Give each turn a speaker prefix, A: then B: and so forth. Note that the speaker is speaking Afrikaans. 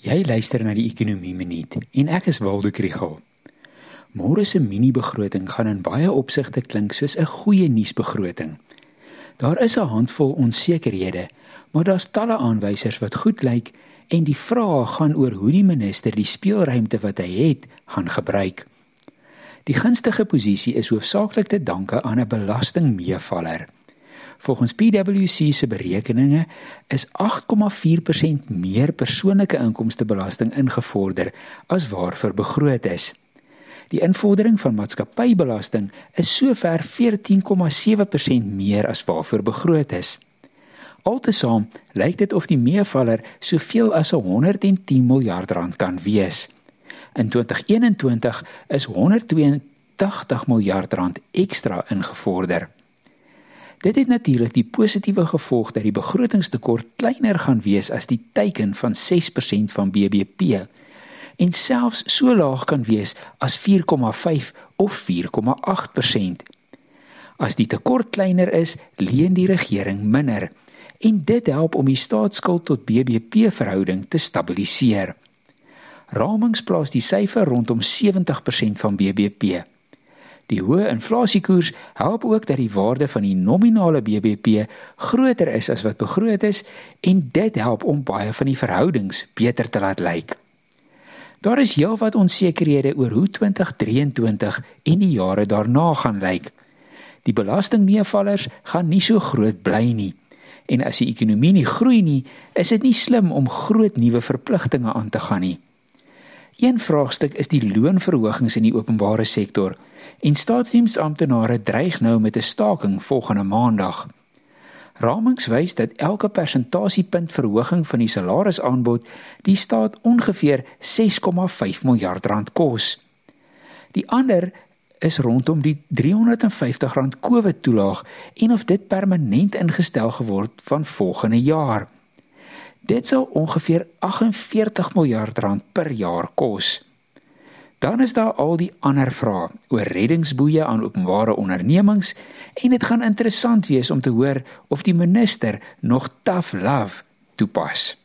A: Jy luister na die Ekonomie Minuut en ek is Waldo Krugel. Môre se mini-begroting gaan in baie opsigte klink soos 'n goeie nuusbegroting. Daar is 'n handvol onsekerhede, maar daar's talle aanwysers wat goed lyk en die vraag gaan oor hoe die minister die speelruimte wat hy het, gaan gebruik. Die gunstige posisie is hoofsaaklik te danke aan 'n belastingmeevaller. Volgens PwC se berekeninge is 8,4% meer persoonlike inkomstebelasting ingevorder as waarvoor begroot is. Die invordering van maatskappybelasting is sover 14,7% meer as waarvoor begroot is. Altesaam lyk dit of die meevaller soveel as 110 miljard rand kan wees. In 2021 is 182 miljard rand ekstra ingevorder. Dit het natuurlik die positiewe gevolg dat die begrotingstekort kleiner gaan wees as die teiken van 6% van BBP en selfs so laag kan wees as 4,5 of 4,8%. As die tekort kleiner is, leen die regering minder en dit help om die staatsskuld tot BBP verhouding te stabiliseer. Ramings plaas die syfer rondom 70% van BBP. Die hoë inflasiekoers help ook dat die waarde van die nominale BBP groter is as wat begroot is en dit help om baie van die verhoudings beter te laat lyk. Daar is heelwat onsekerhede oor hoe 2023 en die jare daarna gaan lyk. Die belastingmeevallers gaan nie so groot bly nie. En as die ekonomie nie groei nie, is dit nie slim om groot nuwe verpligtinge aan te gaan nie. Een vraagstuk is die loonverhogings in die openbare sektor en staatsdiensamptenare dreig nou met 'n staking volgende maandag. Ramings wys dat elke persentasiepunt verhoging van die salarisaanbod die staat ongeveer 6,5 miljard rand kos. Die ander is rondom die 350 rand COVID toelaag en of dit permanent ingestel geword van volgende jaar. Dit sal ongeveer 48 miljard rand per jaar kos. Dan is daar al die ander vrae oor reddingsboeie aan openbare ondernemings en dit gaan interessant wees om te hoor of die minister nog tough love toepas.